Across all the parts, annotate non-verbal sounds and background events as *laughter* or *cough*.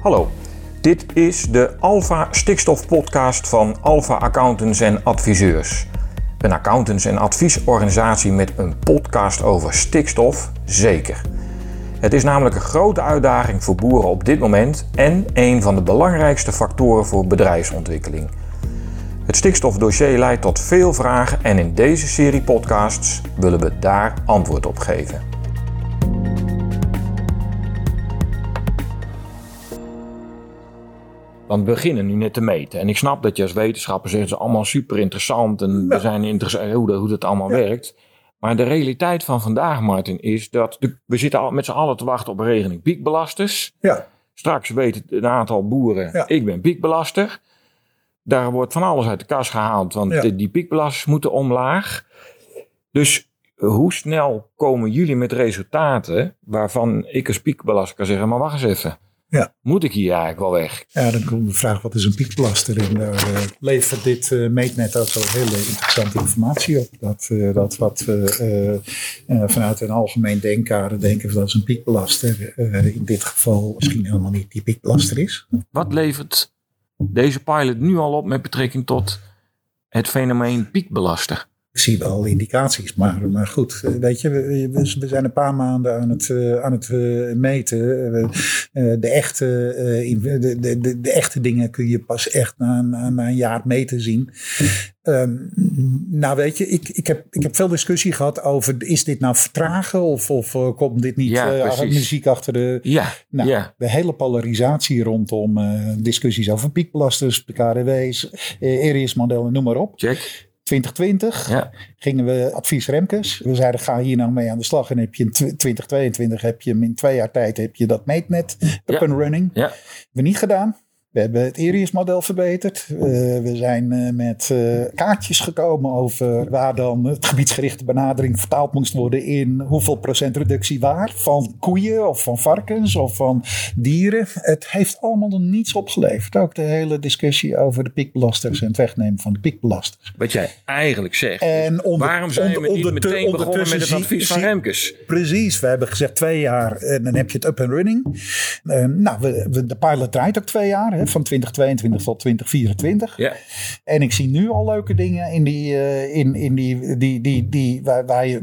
Hallo, dit is de Alpha Stikstof Podcast van Alpha Accountants en Adviseurs. Een accountants- en adviesorganisatie met een podcast over stikstof, zeker. Het is namelijk een grote uitdaging voor boeren op dit moment en een van de belangrijkste factoren voor bedrijfsontwikkeling. Het stikstofdossier leidt tot veel vragen en in deze serie podcasts willen we daar antwoord op geven. Want we beginnen nu net te meten. En ik snap dat je als wetenschapper zegt, het is allemaal super interessant en we zijn interessant hoe, dat- hoe dat allemaal werkt. Maar de realiteit van vandaag, Martin, is dat de- we zitten al met z'n allen te wachten op een regeling piekbelasters. Ja, Straks weet een aantal boeren, Ja. ik ben piekbelaster. Daar wordt van alles uit de kas gehaald, want Ja. die, die piekbelasters moeten omlaag. Dus hoe snel komen jullie met resultaten waarvan ik als piekbelaster kan zeggen, maar wacht eens even. Ja. Moet ik hier eigenlijk wel weg? ja dan komt de vraag wat is een piekbelaster? En daar eh, levert dit eh, meetnet ook wel hele interessante informatie op. Dat, eh, dat wat we vanuit een algemeen denkkader denken dat is een piekbelaster. in dit geval misschien helemaal niet die piekbelaster is. Wat levert deze pilot nu al op met betrekking tot het fenomeen piekbelaster? Zie wel indicaties, maar, maar goed, eh, weet je, we, zijn een paar maanden aan het, eh, aan het eh, meten. De, echte, in- de, de, de, de echte dingen kun je pas echt na, na, na een jaar meten zien. Ehm, nou weet je, ik, ik, heb, ik heb veel discussie gehad over, is dit nou vertragen of, of komt dit niet Ja, muziek achter de... Ja, Nou, ja. de hele polarisatie rondom discussies over piekbelasters, de KDW's, eh, Erius-modellen, noem maar op. Check. 2020 Ja. gingen we advies Remkes. We zeiden ga hier nou mee aan de slag. En heb je in tw- 2022 heb je hem in twee jaar tijd heb je dat meetnet up Ja. and running. Ja. We niet gedaan. We hebben het Erius-model verbeterd. Eh, we zijn eh, met eh, kaartjes gekomen over waar dan het gebiedsgerichte benadering vertaald moest worden in hoeveel procent reductie waar. Van koeien of van varkens of van dieren. Het heeft allemaal nog niets opgeleverd. Ook de hele discussie over de piekbelasters en het wegnemen van de piekbelasters. Wat jij eigenlijk zegt. En onder- waarom zijn we onder- niet ondertu- meteen begonnen met het advies van Remkes? Precies, we hebben gezegd twee jaar en dan heb je het up and running. Nou, we, we- de pilot draait ook twee jaar, hè, van 2022 tot 2024. Ja. En ik zie nu al leuke dingen in die, eh, in, in die, die, die, die, waar, waar, je,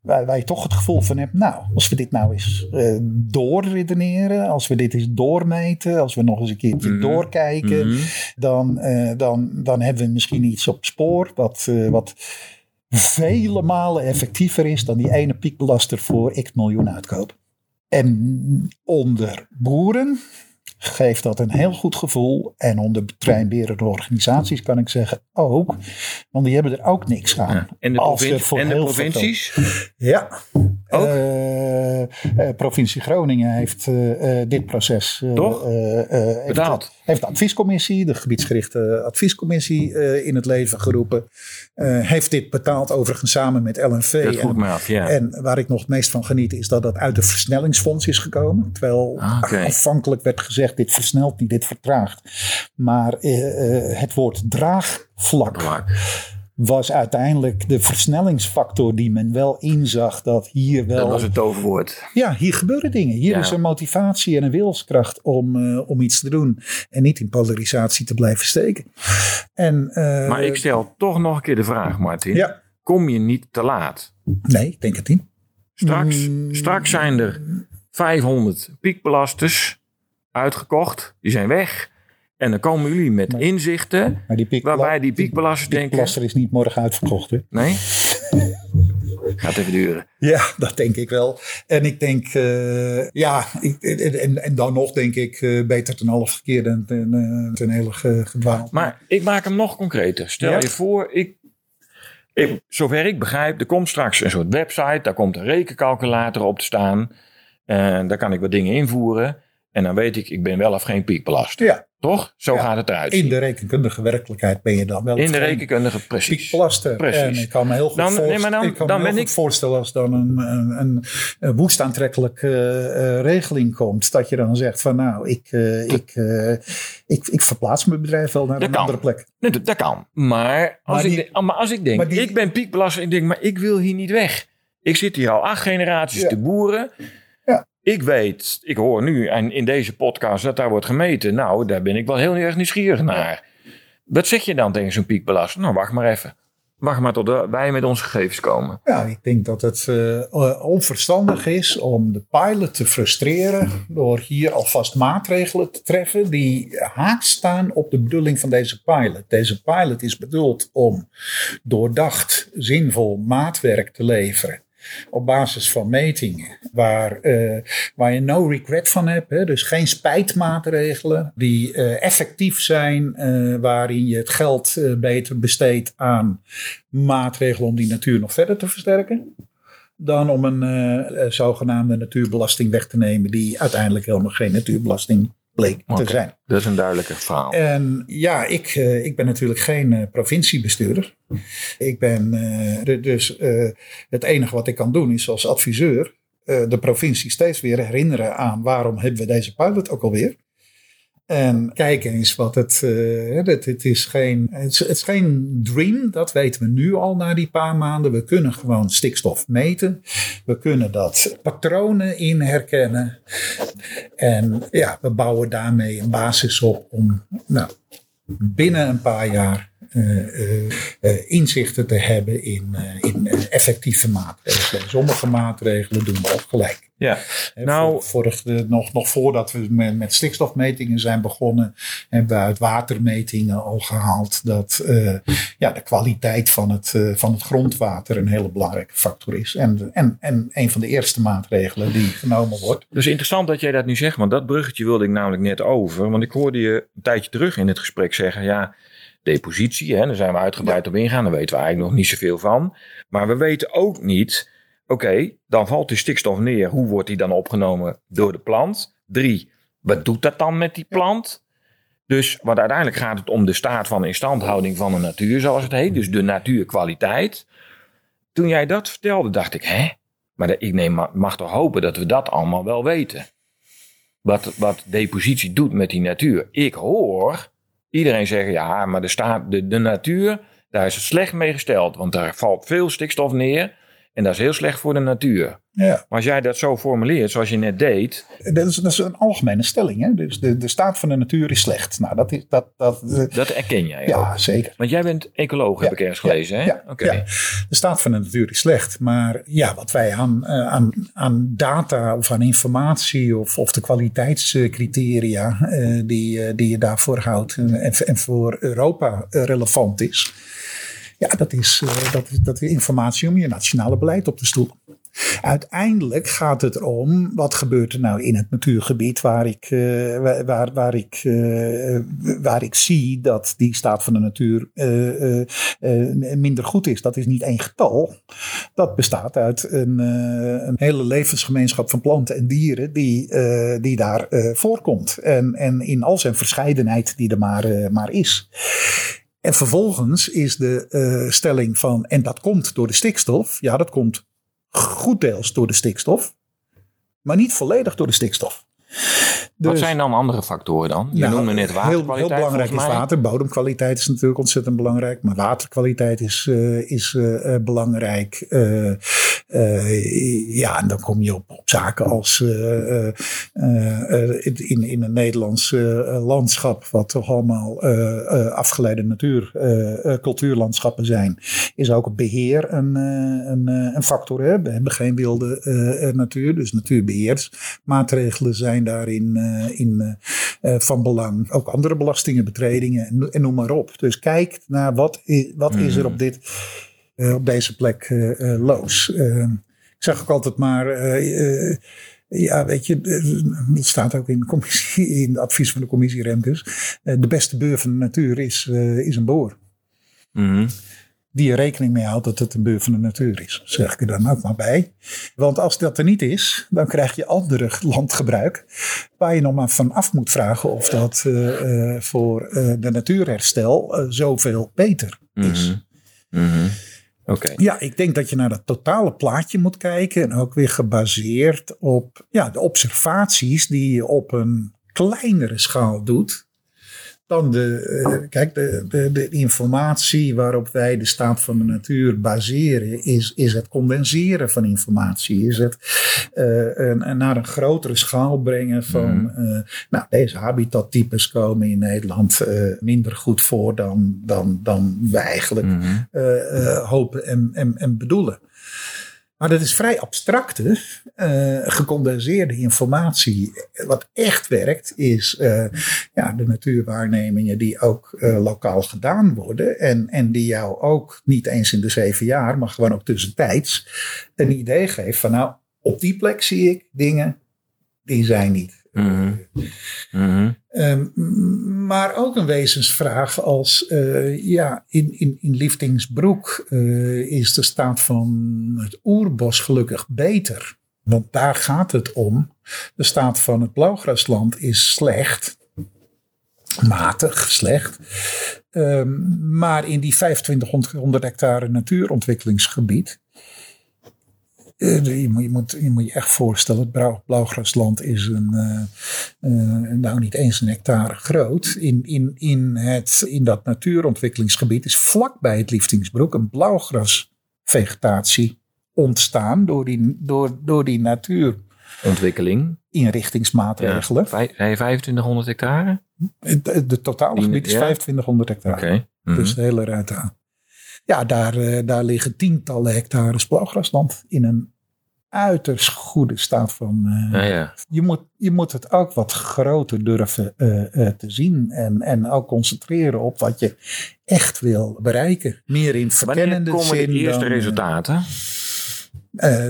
waar, waar je toch het gevoel van hebt. Nou, als we dit nou eens eh, doorredeneren, als we dit eens doormeten, als we nog eens een keertje Mhm. doorkijken, Mhm. dan, eh, dan, dan hebben we misschien iets op spoor wat, wat vele malen effectiever is dan die ene piekbelaster voor x miljoen uitkoop. En onder boeren geeft dat een heel goed gevoel. En onder treinberende organisaties kan ik zeggen ook. Want die hebben er ook niks aan. Ja. En de, en de provincies? Ja. Ook? Eh, eh, provincie Groningen heeft eh, dit proces Toch? heeft, Betaald. heeft de adviescommissie, de gebiedsgerichte adviescommissie in het leven geroepen. Heeft dit betaald overigens samen met LNV. Dat En- af, ja. en waar ik nog het meest van geniet is dat dat uit de versnellingsfonds is gekomen. Terwijl Ah, afhankelijk werd gezegd dit versnelt niet, dit vertraagt. Maar eh, eh, het woord draagvlak Vlak. was uiteindelijk de versnellingsfactor die men wel inzag dat hier wel... Dat was het toverwoord. Ja, hier gebeuren dingen. Hier Ja. is een motivatie en een wilskracht om, eh, om iets te doen. En niet in polarisatie te blijven steken. En, Maar ik stel toch nog een keer de vraag, Martin. Ja, Kom je niet te laat? nee, ik denk het niet. Straks, Mm. straks zijn er 500 piekbelasters uitgekocht. Die zijn weg. En dan komen jullie met Maar- inzichten Maar die waarbij die piekbelasters denken... is niet morgen uitverkocht. Hè? Nee? *laughs* Gaat even duren. Ja, dat denk ik wel. En ik denk, eh, ja, ik, en, en dan nog denk ik eh, beter ten half keer dan ten, ten hele ge- gedwaald. Maar ik maak hem nog concreter. Stel Ja? je voor, ik, ik, zover ik begrijp, er komt straks een soort website. Daar komt een rekencalculator op te staan. En daar kan ik wat dingen invoeren. En dan weet ik, ik ben wel of geen piekbelaster. Ja, Toch? Zo Ja. gaat het eruit. in de rekenkundige werkelijkheid ben je dan wel In de rekenkundige, precies. piekplaster. Precies. En ik kan me heel goed, Dan- voorst- nee, maar dan- ik kan dan me heel ben goed ik- voorstellen als dan een, een, woest aantrekkelijke eh, regeling komt. Dat je dan zegt van nou, ik, eh, ik, eh, ik, ik verplaats mijn bedrijf wel naar Dat een kan. andere plek. Nee, dat, dat kan. Maar als, Maar ik, die- denk- maar als ik denk, die- ik ben piekbelaster. Ik denk, maar ik wil hier niet weg. Ik zit hier al acht generaties Ja. te boeren. Ik weet, ik hoor nu en in deze podcast dat daar wordt gemeten. Nou, daar ben ik wel heel erg nieuwsgierig naar. Wat zeg je dan tegen zo'n piekbelasting? Nou, wacht maar even. Wacht maar tot wij met onze gegevens komen. Ja, ik denk dat het uh, onverstandig is om de pilot te frustreren door hier alvast maatregelen te treffen die haaks staan op de bedoeling van deze pilot. Deze pilot is bedoeld om doordacht, zinvol maatwerk te leveren op basis van metingen. Waar, uh, waar je no regret van hebt. Hè? Dus geen spijtmaatregelen die uh, effectief zijn. Uh, waarin je het geld beter besteedt aan maatregelen om die natuur nog verder te versterken. Dan om een zogenaamde natuurbelasting weg te nemen. Die uiteindelijk helemaal geen natuurbelasting bleek te zijn. Dat is een duidelijke verhaal. En ja, ik, uh, ik ben natuurlijk geen uh, provinciebestuurder. Ik ben uh, dus het enige wat ik kan doen is als adviseur de provincie steeds weer herinneren aan waarom hebben we deze pilot ook alweer. En kijk eens wat het. Het, het, is geen, het, is, het is geen dream, dat weten we nu al na die paar maanden. We kunnen gewoon stikstof meten. We kunnen dat patronen in herkennen. En ja, we bouwen daarmee een basis op om nou, binnen een paar jaar inzichten te hebben in, in effectieve maatregelen. Sommige maatregelen doen we ook gelijk. Ja, nou, vorig, nog, nog voordat we met, met, stikstofmetingen zijn begonnen, hebben we uit watermetingen al gehaald dat uh, ja, de kwaliteit van het, uh, van het grondwater een hele belangrijke factor is. En, en, en een van de eerste maatregelen die genomen wordt. Dus interessant dat jij dat nu zegt, want dat bruggetje wilde ik namelijk net over. Want ik hoorde je een tijdje terug in het gesprek zeggen, ja, depositie, hè, daar zijn we uitgebreid op ingaan, daar weten we eigenlijk nog niet zoveel van. Maar we weten ook niet Oké, dan valt die stikstof neer. Hoe wordt die dan opgenomen door de plant? Drie, wat doet dat dan met die plant? Dus, want uiteindelijk gaat het om de staat van instandhouding van de natuur, zoals het heet. Dus de natuurkwaliteit. Toen jij dat vertelde, dacht ik, hè? Maar ik neem, mag toch hopen dat we dat allemaal wel weten. Wat, wat depositie doet met die natuur. Ik hoor iedereen zeggen, ja, maar de, staat, de, de natuur, daar is het slecht mee gesteld. Want daar valt veel stikstof neer. En dat is heel slecht voor de natuur. Ja. Maar als jij dat zo formuleert, zoals je net deed. Dat is, dat is een algemene stelling. Hè? Dus de, de staat van de natuur is slecht. Nou, dat, is, dat, dat, dat erken jij ja, ook. zeker. Want jij bent ecoloog, heb ik ergens gelezen. Hè? Ja, de staat van de natuur is slecht. Maar ja, wat wij aan, uh, aan, aan data of aan informatie of, of de kwaliteitscriteria uh, die, die je daarvoor houdt en, en voor Europa relevant is ja, dat is, uh, dat, dat informatie om je nationale beleid op te stoelen. Uiteindelijk gaat het erom, wat gebeurt er nou in het natuurgebied waar ik, uh, waar, waar, ik, uh, waar ik zie dat die staat van de natuur minder goed is. Dat is niet één getal. Dat bestaat uit een, een hele levensgemeenschap van planten en dieren die, die daar voorkomt. En, en in al zijn verscheidenheid die er maar, maar is. En vervolgens is de uh, stelling van, en dat komt door de stikstof. Ja, dat komt goed deels door de stikstof, maar niet volledig door de stikstof. Dus, Wat zijn dan andere factoren dan? Je nou, noemde net waterkwaliteit. Heel, heel belangrijk is water. Bodemkwaliteit is natuurlijk ontzettend belangrijk. Maar waterkwaliteit is, uh, is uh, belangrijk. Uh, ja, en dan kom je op, op zaken als in, in een Nederlands landschap, wat toch allemaal afgeleide natuur, cultuurlandschappen zijn, is ook beheer een, een, een factor. Hè? We hebben geen wilde natuur, dus natuurbeheersmaatregelen zijn daarin uh, in, uh, van belang. Ook andere belastingen, betredingen en, en, noem maar op. Dus kijk naar wat, wat is er op, dit, uh, op deze plek los. ik zeg ook altijd maar. Ja, weet je, dat staat ook in, de commissie, in het advies van de commissie Remkes. De beste beur van de natuur is, is een boor. Mm die je rekening mee houdt dat het een beur van de natuur is. Zeg ik er dan ook maar bij. Want als dat er niet is, dan krijg je andere landgebruik. Waar je nog maar van af moet vragen of dat uh, voor uh, de natuurherstel zoveel beter is. Mm -hmm. Ja, ik denk dat je naar het totale plaatje moet kijken. En ook weer gebaseerd op ja, de observaties die je op een kleinere schaal doet dan de, eh, kijk, de, de, de informatie waarop wij de staat van de natuur baseren, is, is het condenseren van informatie. Is het uh, een, naar een grotere schaal brengen van, mm. nou, deze habitattypes komen in Nederland minder goed voor dan, dan, dan we eigenlijk mm. hopen en, en, en bedoelen. Maar dat is vrij abstracte, uh, gecondenseerde informatie. Wat echt werkt, is uh, ja, de natuurwaarnemingen die ook uh, lokaal gedaan worden. En, en die jou ook niet eens in de zeven jaar, maar gewoon ook tussentijds een idee geeft van nou, op die plek zie ik dingen die zijn niet. Mm -hmm. um, maar ook een wezensvraag als uh, ja, in, in, in Liefdingsbroek uh, is de staat van het oerbos gelukkig beter. Want daar gaat het om. De staat van het blauwgrasland is slecht. Matig, slecht. Um, maar in die 2500 hectare natuurontwikkelingsgebied je, moet, je, moet, je moet je echt voorstellen, het Blauwgrasland is een, uh, uh, nou niet eens een hectare groot. In, in, in, het, in dat natuurontwikkelingsgebied is vlakbij het Liefdingsbroek een blauwgrasvegetatie ontstaan door die, door, door die natuur. Ontwikkeling. Inrichtingsmaatregelen. Ja, 2500 hectare? Het de totale gebied is ja? 2500 hectare. Okay. Mm -hmm. Dus de hele ruit aan. Ja, daar, uh, daar liggen tientallen hectares blauwgrasland in een uiterst goede staat van. Uh, ja, ja. Je, moet, je moet het ook wat groter durven uh, te zien. En, en ook concentreren op wat je echt wil bereiken. Meer in verkennende Wanneer komen de eerste dan, resultaten?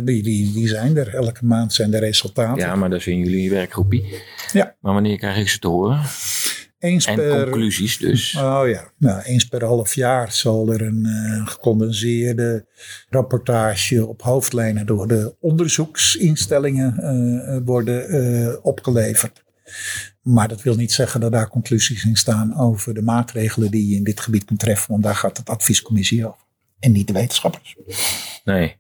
die, die, die zijn er. Elke maand zijn de resultaten. Ja, maar dat is in jullie werkgroepie. Ja. Maar wanneer krijg ik ze te horen? Eens en per, conclusies dus. Oh ja, nou, eens per half jaar zal er een uh, gecondenseerde rapportage op hoofdlijnen door de onderzoeksinstellingen uh, worden uh, opgeleverd. Maar dat wil niet zeggen dat daar conclusies in staan over de maatregelen die je in dit gebied kunt treffen, want daar gaat het adviescommissie over. En niet de wetenschappers. Nee.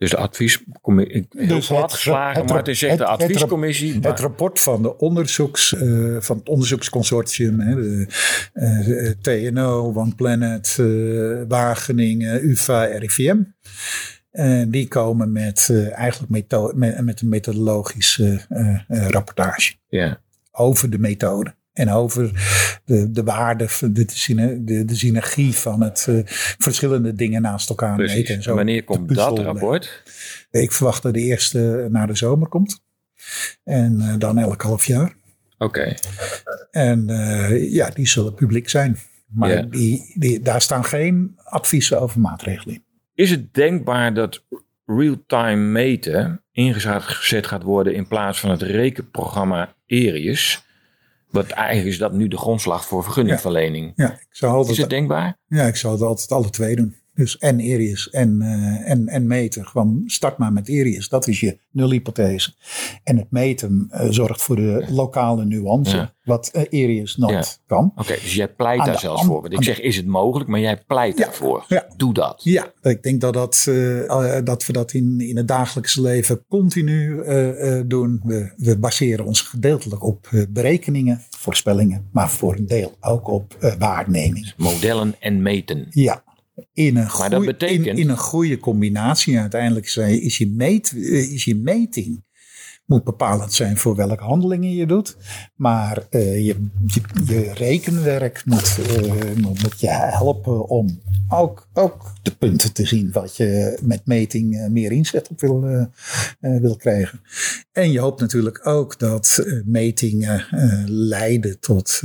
Dus de adviescommissie, heel dus plat geslagen, maar het is echt de adviescommissie. Het, het, rapport van, de onderzoeks, uh, van het onderzoeksconsortium, hè, de, uh, TNO, One Planet, uh, Wageningen, UvA, RIVM. die komen met eigenlijk met, met, een methodologische rapportage ja. over de methode. En over de, de waarde, de, de, de synergie van het uh, verschillende dingen naast elkaar Precies. meten. En zo Wanneer komt dat rapport? Ik verwacht dat de eerste naar de zomer komt. En uh, dan elk half jaar. Oké. Okay. En uh, ja, die zullen publiek zijn. Maar die, daar staan geen adviezen over maatregelen in. Is het denkbaar dat real-time meten ingezet gaat worden in plaats van het rekenprogramma ERIUS? Wat eigenlijk is dat nu de grondslag voor vergunningverlening. Ja, ik zou altijd, Is het denkbaar? ja, ik zou het altijd alle twee doen. Dus en Erius en, uh, en, en meten. Gewoon start maar met Erius. Dat is je nulhypothese. En het meten uh, zorgt voor de lokale nuance. Ja. Wat uh, Erius not Ja. kan. Oké, dus jij pleit Aan daar zelfs voor. Want ik zeg, is het mogelijk? Maar jij pleit Ja. daarvoor. Doe dat. Ja, ik denk dat, dat, dat we dat in, in het dagelijkse leven continu doen. We, we baseren ons gedeeltelijk op berekeningen, voorspellingen, maar voor een deel ook op waarneming. Modellen en meten. Ja. In een, Maar dat goeie- betekent- in, in een goede combinatie uiteindelijk is, je meet, eh, is je meting moet bepalend zijn voor welke handelingen je doet. Maar eh, je, je, je rekenwerk moet, eh, moet, moet je helpen om ook, ook de punten te zien wat je met meting eh, meer inzet op wil, wil krijgen. En je hoopt natuurlijk ook dat metingen leiden tot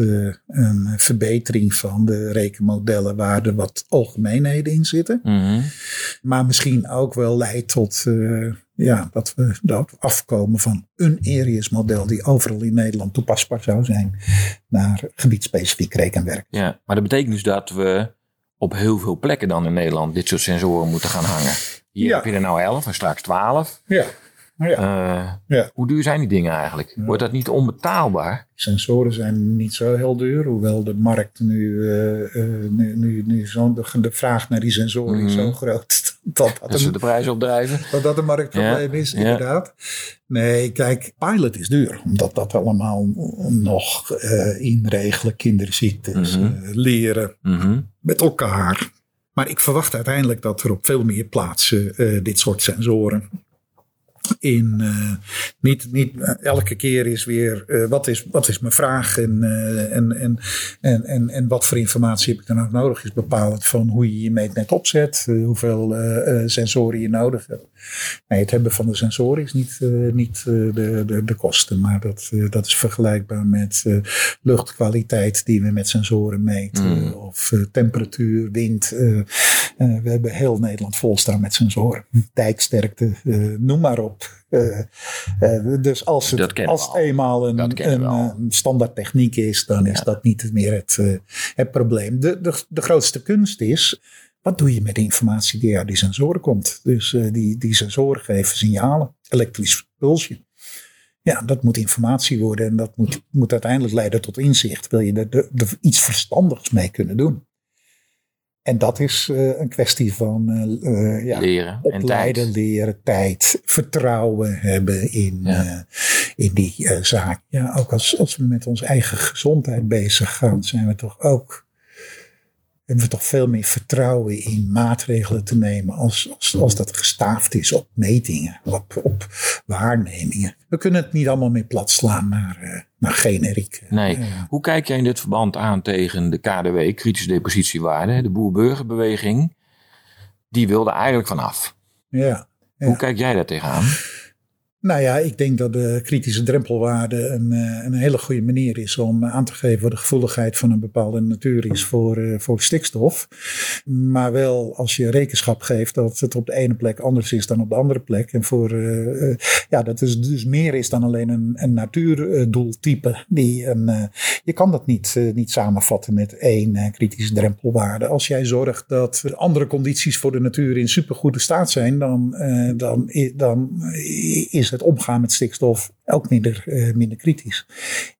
een verbetering van de rekenmodellen waar er wat algemeenheden in zitten. Mhm. Maar misschien ook wel leidt tot ja, dat we dat afkomen van een Arius model die overal in Nederland toepasbaar zou zijn naar gebiedsspecifiek rekenwerk. Ja, maar dat betekent dus dat we op heel veel plekken dan in Nederland dit soort sensoren moeten gaan hangen. Hier Ja. heb je er nou 11 en straks 12. Ja. ja. Eh, Ja. Hoe duur zijn die dingen eigenlijk? Wordt dat niet onbetaalbaar? Sensoren zijn niet zo heel duur, hoewel de markt nu, eh, eh, nu, nu, nu zo, de, de vraag naar die sensoren is Mhm. zo groot dat, *laughs* Dat ze de prijs opdrijven. dat dat een marktprobleem Ja, is, ja. inderdaad. Nee, kijk, pilot is duur. Omdat dat allemaal nog eh, inregelen, kinderziektes, Mhm. eh, leren Mhm. met elkaar. Maar ik verwacht uiteindelijk dat er op veel meer plaatsen eh, dit soort sensoren in. eh, niet niet eh, elke keer is weer eh, wat, is, wat is mijn vraag en, en, en, en, en, en wat voor informatie heb ik dan ook nodig, is bepalend van hoe je je meetnet opzet, hoeveel sensoren je nodig hebt. Nee, het hebben van de sensoren is niet, niet de, de, de kosten, maar dat, dat is vergelijkbaar met luchtkwaliteit die we met sensoren meten, Mm. of temperatuur, wind. we hebben heel Nederland vol staan met sensoren. Dijksterkte, noem maar op. Eh, eh, dus als het, als het eenmaal een, een, eh, standaard techniek is, dan is dat niet meer het, het probleem. De, de, de grootste kunst is, wat doe je met de informatie die uit die sensoren komt? Dus die, die sensoren geven signalen, elektrisch pulsje. Ja, dat moet informatie worden en dat moet, moet uiteindelijk leiden tot inzicht. Wil je er, er- er iets verstandigs mee kunnen doen? En dat is eh, een kwestie van eh, eh, ja, Leren en opleiden, tijd. leren, tijd, vertrouwen hebben in, Ja. eh, in die zaak. Ja, ook als, als we met onze eigen gezondheid bezig gaan, zijn we toch ook. Hebben we toch veel meer vertrouwen in maatregelen te nemen als, als, als dat gestaafd is op metingen, op, op waarnemingen. We kunnen het niet allemaal meer plat slaan naar, eh, naar generiek. Nee. Eh, Hoe kijk jij in dit verband aan tegen de KDW, kritische depositiewaarde? De boer-burgerbeweging, die wilde eigenlijk vanaf. ja. Ja. Hoe kijk jij daar tegenaan? Nou ja, ik denk dat de kritische drempelwaarde een, eh, een hele goede manier is om aan te geven wat de gevoeligheid van een bepaalde natuur is voor, eh, voor stikstof. Maar wel als je rekenschap geeft dat het op de ene plek anders is dan op de andere plek. En voor, eh, ja, dat is dus meer is dan alleen een, een natuurdoeltype. Die een, je kan dat niet, niet samenvatten met één kritische drempelwaarde. Als jij zorgt dat er andere condities voor de natuur in supergoede staat zijn, dan, dan, dan is het omgaan met stikstof ook minder, eh, minder kritisch.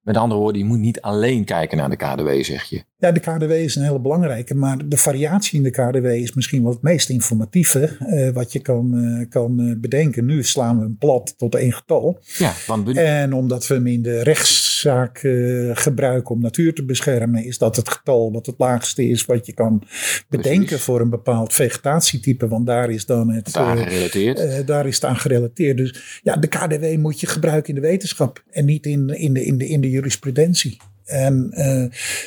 Met andere woorden, je moet niet alleen kijken naar de KDW, zeg je. Ja, de KDW is een hele belangrijke, maar de variatie in de KDW is misschien wel het meest informatieve eh, wat je kan, eh, kan bedenken. Nu slaan we hem plat tot één getal. Ja, want En omdat we hem in de rechtszaak gebruiken om natuur te beschermen, is dat het getal wat het laagste is wat je kan bedenken Precies. voor een bepaald vegetatietype. Want daar is dan het. daar gerelateerd. daar is het aan gerelateerd. Dus ja, de KDW moet je gebruiken in de wetenschap en niet in, in, de, in, de, in de jurisprudentie. En eh,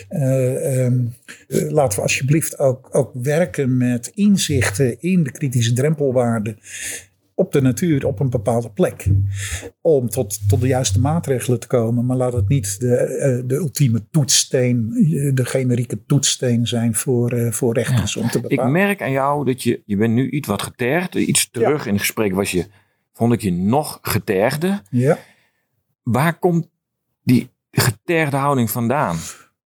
eh, ehm, eh, laten we alsjeblieft ook, ook werken met inzichten in de kritische drempelwaarde op de natuur op een bepaalde plek. Om tot, tot de juiste maatregelen te komen. Maar laat het niet de, de ultieme toetssteen, de generieke toetssteen zijn voor, voor rechters om te Ik bepalen. merk aan jou dat je, je bent nu iets wat getergd. Iets terug in het gesprek was je, vond ik je nog getergde. Ja. Waar komt die getergde houding vandaan?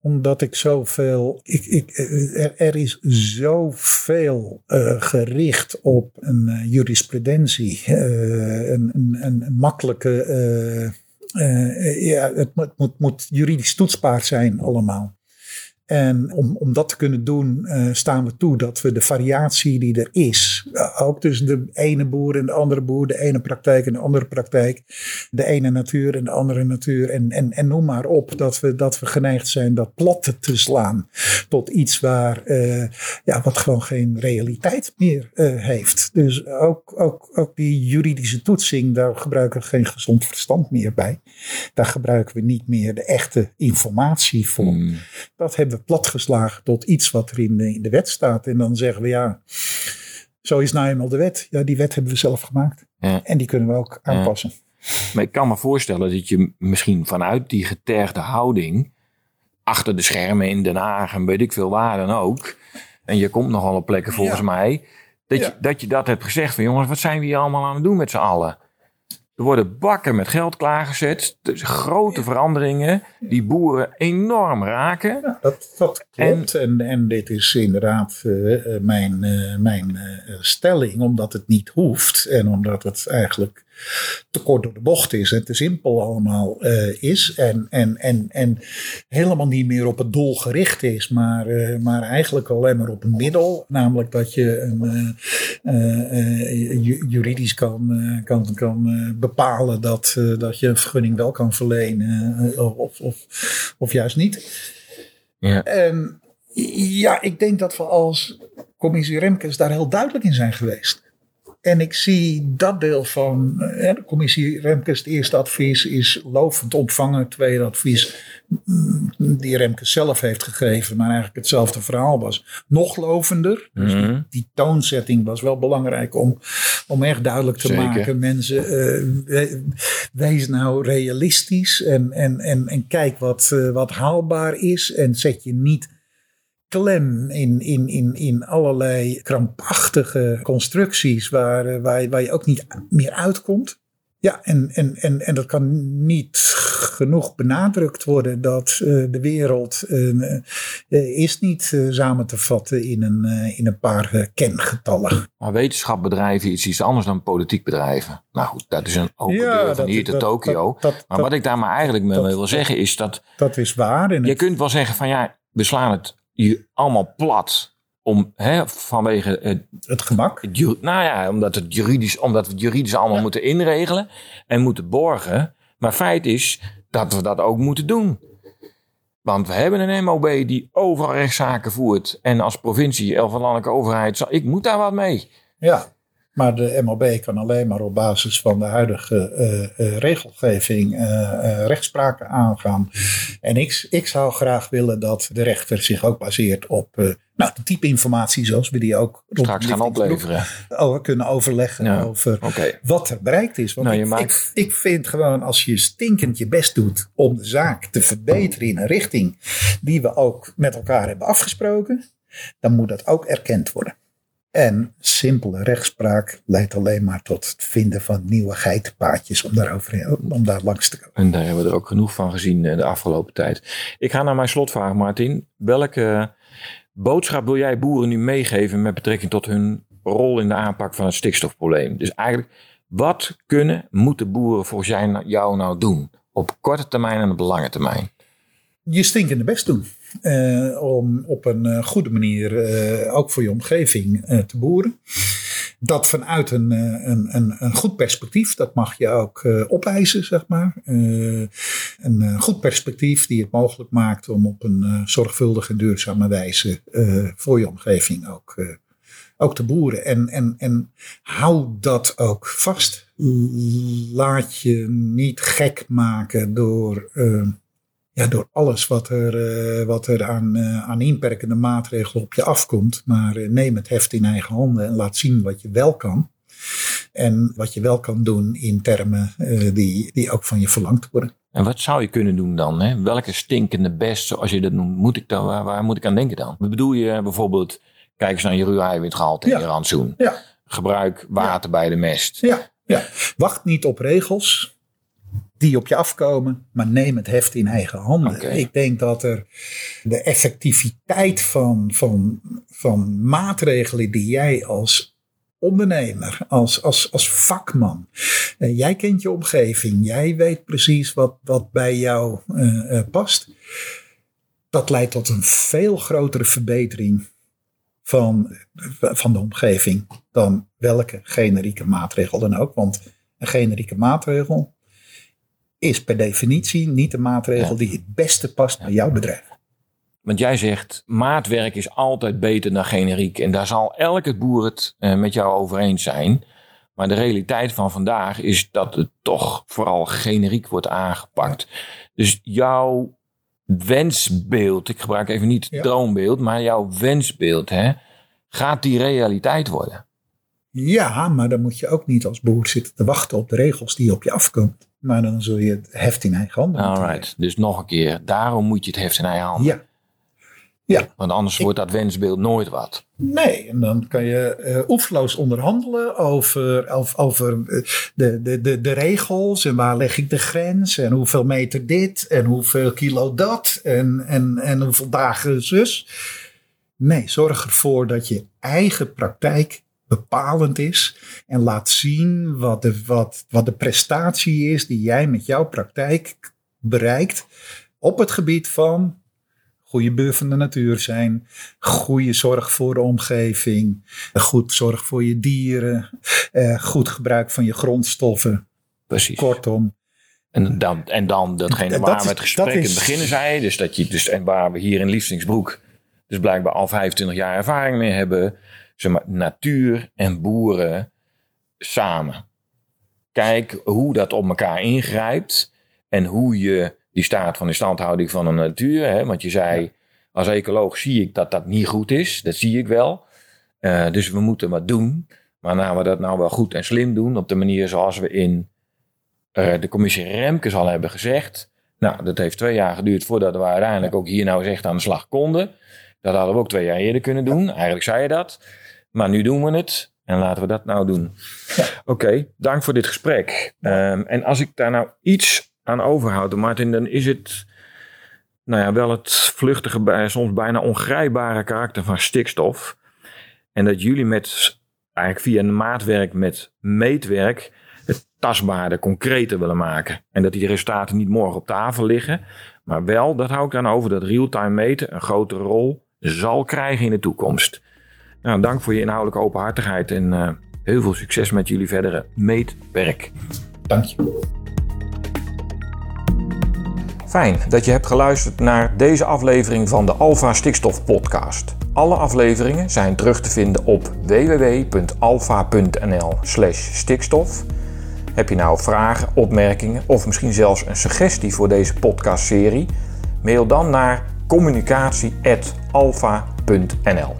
Omdat ik zoveel. Ik, ik, er, is zoveel eh, gericht op een eh, jurisprudentie. eh, een, een, een, makkelijke. ja, het moet, moet, moet juridisch toetsbaar zijn, allemaal. En om, om dat te kunnen doen, eh, staan we toe dat we de variatie die er is, eh, ook tussen de ene boer en de andere boer, de ene praktijk en de andere praktijk, de ene natuur en de andere natuur, en, en, en noem maar op, dat we, dat we geneigd zijn dat plat te slaan tot iets waar, eh, ja, wat gewoon geen realiteit meer heeft. Dus ook, ook, ook die juridische toetsing, daar gebruiken we geen gezond verstand meer bij. Daar gebruiken we niet meer de echte informatie voor. Hmm. Dat hebben we platgeslagen tot iets wat er in de, in de wet staat. En dan zeggen we ja, zo is nou eenmaal de wet. Ja, die wet hebben we zelf gemaakt. Ja. En die kunnen we ook aanpassen. Maar ik kan me voorstellen dat je misschien vanuit die getergde houding, achter de schermen in Den Haag en weet ik veel waar dan ook, en je komt nogal op plekken volgens Ja. mij, dat, je, dat je dat hebt gezegd van jongens, wat zijn we hier allemaal aan het doen met z'n allen? Er worden bakken met geld klaargezet, dus grote veranderingen die boeren enorm raken. Ja, dat, dat klopt. En, en, dit is inderdaad eh, eh, mijn, eh, mijn stelling, omdat het niet hoeft. En omdat het eigenlijk te kort door de bocht is en te simpel allemaal eh, is. En, en, en, en helemaal niet meer op het doel gericht is, maar, eh, maar eigenlijk alleen maar op een middel. Namelijk dat je een, uh, juridisch kan, kan, kan bepalen dat, dat je een vergunning wel kan verlenen of, of, of juist niet. Ja. En ja, ik denk dat we als commissie Remkes daar heel duidelijk in zijn geweest. En ik zie dat deel van eh, de commissie Remkes, het eerste advies is lovend ontvangen. Het tweede advies mm, die Remkes zelf heeft gegeven, maar eigenlijk hetzelfde verhaal was. Nog lovender. Dus die, mhm. die, toonzetting was wel belangrijk om, om echt duidelijk te maken. Mensen, uh, wees nou realistisch en, en, en, en kijk wat, uh, wat haalbaar is. En zet je niet klem in, in, in, in allerlei krampachtige constructies waar, eh, waar, waar je ook niet meer uitkomt. Ja, en, en, en, en dat kan niet genoeg benadrukt worden dat uh, de wereld uh, is niet samen te vatten in een, in een paar kengetallen. Maar wetenschap bedrijven is iets anders dan politiek bedrijven. Nou goed, dat is een open ja, deur van hier tot Tokio. maar wat ik daar maar eigenlijk mee wil zeggen is dat... Dat is waar. Je kunt wel zeggen van ja, we slaan het je allemaal plat om hè, vanwege het, het gemak. Het, nou ja, omdat, het juridisch, omdat we het juridisch allemaal moeten inregelen en moeten borgen. Maar feit is dat we dat ook moeten doen. Want we hebben een MOB die overal rechtszaken voert. En als provincie, of landelijke overheid, ik moet daar wat mee. Ja, maar de MOB kan alleen maar op basis van de huidige uh, uh, regelgeving uh, rechtspraken aangaan. En ik, ik zou graag willen dat de rechter zich ook baseert op nou, de type informatie zoals we die ook straks gaan opleveren. Kunnen overleggen over wat er bereikt is. Want nou, ik, ik, ik, vind gewoon als je stinkend je best doet om de zaak te verbeteren in een richting die we ook met elkaar hebben afgesproken, dan moet dat ook erkend worden. En simpele rechtspraak leidt alleen maar tot het vinden van nieuwe geitenpaadjes om, daarover, om daar langs te komen. En daar hebben we er ook genoeg van gezien eh, de afgelopen tijd. Ik ga naar mijn slotvraag, Martin. Welke boodschap wil jij boeren nu meegeven met betrekking tot hun rol in de aanpak van het stikstofprobleem? Dus eigenlijk, wat kunnen, moeten boeren volgens jou nou doen? Op korte termijn en op lange termijn? Je stinkende best doen. Uh, om op een uh, goede manier uh, ook voor je omgeving te boeren. Dat vanuit een, een, een, een, goed perspectief, dat mag je ook opeisen, zeg maar. een goed perspectief die het mogelijk maakt om op een zorgvuldige en duurzame wijze voor je omgeving ook, ook te boeren. En, en, en hou dat ook vast. Laat je niet gek maken door ja, door alles wat er, uh, wat er aan, uh, aan inperkende maatregelen op je afkomt. Maar uh, neem het heft in eigen handen en laat zien wat je wel kan. En wat je wel kan doen in termen die, die ook van je verlangd worden. En wat zou je kunnen doen dan? Hè? Welke stinkende best, zoals je dat noemt, moet ik dan, waar, waar moet ik aan denken dan? Wat bedoel je bijvoorbeeld, kijk eens naar je ruwe-eiwitgehalte in je rantsoen. Ja. Gebruik water bij de mest. Ja. ja, wacht niet op regels die op je afkomen, maar neem het heft in eigen handen. Ik denk dat er de effectiviteit van, van, van maatregelen die jij als ondernemer, als, als, als vakman, uh, jij kent je omgeving, jij weet precies wat, wat bij jou uh, uh, past. Dat leidt tot een veel grotere verbetering van, van de omgeving dan welke generieke maatregel dan ook. Want een generieke maatregel is per definitie niet de maatregel die het beste past bij jouw bedrijf. Want jij zegt, maatwerk is altijd beter dan generiek. En daar zal elke boer het uh, met jou over eens zijn. Maar de realiteit van vandaag is dat het toch vooral generiek wordt aangepakt. Dus jouw wensbeeld, ik gebruik even niet het droombeeld, maar jouw wensbeeld, hè, gaat die realiteit worden? Ja, maar dan moet je ook niet als boer zitten te wachten op de regels die op je afkomt. Maar dan zul je het heft in eigen handen Alright, dus nog een keer. Daarom moet je het heft in eigen handen. Ja. Ja. Want anders wordt dat wensbeeld nooit wat. Nee, en dan kan je uh, oefenloos onderhandelen over, over, over eh, de, de, de, de regels en waar leg ik de grens en hoeveel meter dit en hoeveel kilo dat en, en, en hoeveel dagen zus. Nee, zorg ervoor dat je eigen praktijk bepalend is. En laat zien wat de, wat, wat de prestatie is die jij met jouw praktijk bereikt op het gebied van goede buur van de natuur zijn, goede zorg voor de omgeving, goed zorg voor je dieren, eh, goed gebruik van je grondstoffen. Precies. Kortom. En dan, en dan datgene Dat waar is- we het gesprek dat in het begin zei. Dus dat je, dus, en waar we hier in Liefstingsbroek dus blijkbaar al 25 jaar ervaring mee hebben. Zeg maar, natuur en boeren samen. Kijk hoe dat op elkaar ingrijpt. En hoe je die staat van instandhouding van de natuur. Hè, want je zei, als ecoloog zie ik dat dat niet goed is. Dat zie ik wel. Eh, dus we moeten wat doen. Maar nou we dat nou wel goed en slim doen. Op de manier zoals we in eh, de commissie Remkes al hebben gezegd. Nou, dat heeft twee jaar geduurd voordat we uiteindelijk ook hier nou eens echt aan de slag konden. Dat hadden we ook twee jaar eerder kunnen doen. Eigenlijk zei je dat. Maar nu doen we het. En laten we dat nou doen. Oké, dank voor dit gesprek. Ehm, en als ik daar nou iets aan overhoud, Martin, dan is het nou ja, wel het vluchtige, bij- soms bijna ongrijpbare karakter van stikstof. En dat jullie met eigenlijk via een maatwerk met meetwerk het tastbaarder, concreter willen maken. En dat die resultaten niet morgen op tafel liggen, maar wel, dat hou ik dan over, dat real-time meten een grotere rol zal krijgen in de toekomst. Nou, dank voor je inhoudelijke openhartigheid en eh, heel veel succes met jullie verdere meetwerk. Dank je. Fijn dat je hebt geluisterd naar deze aflevering van de Alpha Stikstof Podcast. Alle afleveringen zijn terug te vinden op www.alpha.nl/stikstof. Heb je nou vragen, opmerkingen of misschien zelfs een suggestie voor deze podcastserie? Mail dan naar communicatie.alpha.nl.